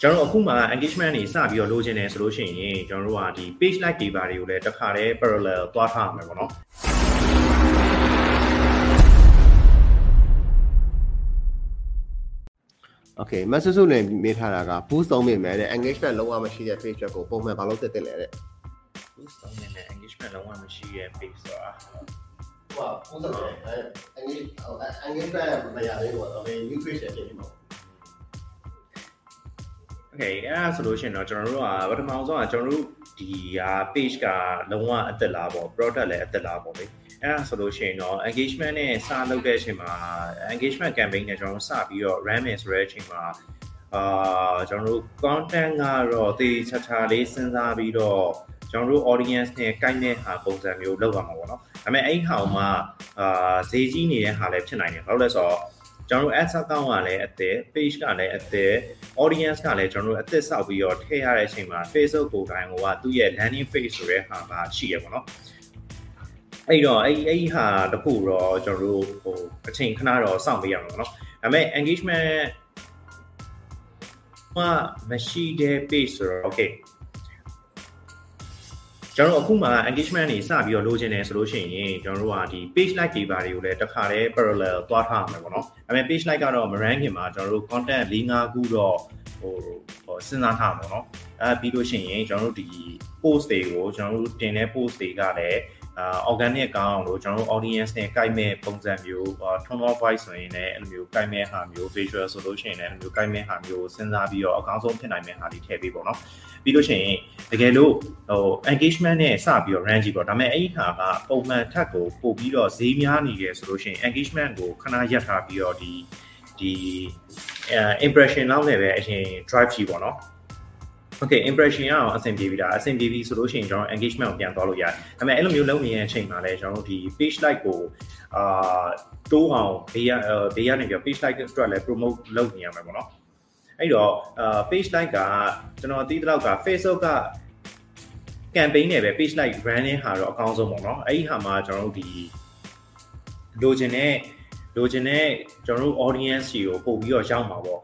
ကျွန်တော်တို့အခုမှ engagement တွေစပြီးတော့လိုချင်တယ်ဆိုလို့ရှိရင်ကျွန်တော်တို့ကဒီ page like တွေပါတွေကိုလည်းတစ်ခါတည်း parallel သွားထားရမယ်ပေါ့နော်โอเคမဆဆူနဲ့မေးထားတာက boost သုံးမိမယ်တဲ့ engagement လုံးဝမရှိတဲ့ page ကိုပုံမှန်ဘာလို့တက်တက်လဲတဲ့ boost သုံးနေတယ် engagement လုံးဝမရှိတဲ့ page ဆိုတာ ဟို boost သုံးတယ် engagement မရသေးဘူးတော့ new page ဖြစ်နေမှာ Okay အဲ့ဒါဆိုလို့ရှိရင်တော့ကျွန်တော်တို့ကပထမဆုံးကကျွန်တော်တို့ဒီဟာ page ကလုံးဝအသက်လားပေါ့ product လည်းအသက်လားပေါ့လေအဲ့ဒါဆိုလို့ရှိရင်တော့ engagement နဲ့စလုပ်တဲ့အချိန်မှာ engagement campaign နဲ့ကျွန်တော်တို့စပြီးတော့ run မယ်ဆိုတဲ့အချိန်မှာအာကျွန်တော်တို့ content ကတော့တေးချာချာလေးစဉ်းစားပြီးတော့ကျွန်တော်တို့ audience နဲ့ကိုက်တဲ့ဟာပုံစံမျိုးလုပ်ရမှာပေါ့နော်ဒါပေမဲ့အဲ့ဟာမှာအာဈေးကြီးနေတဲ့ဟာလည်းဖြစ်နိုင်တယ်ဘာလို့လဲဆိုတော့ ကျွန်တော်တို့ ads account ကလည်းအသက် page ကလည်းအသက် audience ကလည်းကျွန်တော်တို့အသက်ဆောက်ပြီးတော့ထည့်ရတဲ့အချိန်မှာ Facebook ကိုတိုင်းဟိုကသူ့ရဲ့ landing page ဆိုတဲ့ဟာကရှိရပါတော့အဲ့တော့အဲ့အဲ့ဟာတခုတော့ကျွန်တော်တို့ဟိုအချိန်ခဏတော့စောင့်ပေးရမှာပေါ့နော်ဒါပေမဲ့ engagement မှမရှိတဲ့ page ဆိုတော့ okay ကျွန်တော်တို့အခုမှ engagement တွေစပြီးတော့လိုချင်တယ်ဆိုလို့ရှိရင်ကျွန်တော်တို့ကဒီ page like တွေပါတွေကိုလည်းတစ်ခါတည်း parallel သွားထားရမယ်ပေါ့နော်။ဒါပေမဲ့ page like ကတော့မ rank ခင်မှာကျွန်တော်တို့ content ၄၅ခုတော့ဟိုဟိုစဉ်းစားထားမှာပေါ့နော်။အဲပြီးလို့ရှိရင်ကျွန်တော်တို့ဒီ post တွေကိုကျွန်တော်တို့တင်တဲ့ post တွေကလည်းအာ organic ကောင်းအောင်လို့ကျွန်တော်တို့ audience နဲ့ကိုက်မဲ့ပုံစံမျိုး tone of voice ဆိုရင်လည်းအဲ့လိုမျိုးကိုက်မဲ့ဟာမျိုး visual ဆိုလို့ရှိရင်လည်းအဲ့လိုမျိုးကိုက်မဲ့ဟာမျိုးစဉ်းစားပြီးတော့အကောင်းဆုံးဖြစ်နိုင်မဲ့ဟာတွေထည့်ပေးပေါ့နော်ပြီးလို့ရှိရင်တကယ်လို့ဟို engagement နဲ့စပြီးတော့ range ပေါ့ဒါပေမဲ့အဲ့ဒီဟာကပုံမှန်ထက်ကိုပို့ပြီးတော့ဈေးများနေတယ်ဆိုလို့ရှိရင် engagement ကိုခဏရပ်ထားပြီးတော့ဒီဒီ impression လောက်နဲ့ပဲအရင် drive ကြည့်ပေါ့နော် Okay impression ရအောင်အဆင်ပြေပြီလားအဆင်ပြေပြီဆိုလို့ရှိရင်ကျွန်တော် engagement ကိုပြန်သွားလို့ရတယ်ဒါပေမဲ့အဲ့လိုမျိုးလုပ်နေတဲ့အချိန်မှာလည်းကျွန်တော်တို့ဒီ page like ကိုအာတိုးအောင်ဘေးရဘေးရနေပြီး page like အတွက်လည်း promote လုပ်နေရမှာပေါ့နော်အဲ့တော့အာ page like ကကျွန်တော်သိသလောက်က Facebook က campaign နဲ့ပဲ page like branding ဟာတော့အကောင်းဆုံးပေါ့နော်အဲ့ဒီဟာမှာကျွန်တော်တို့ဒီလိုချင်တဲ့လိုချင်တဲ့ကျွန်တော်တို့ audience ကြီးကိုပို့ပြီးတော့ရောက်မှာပေါ့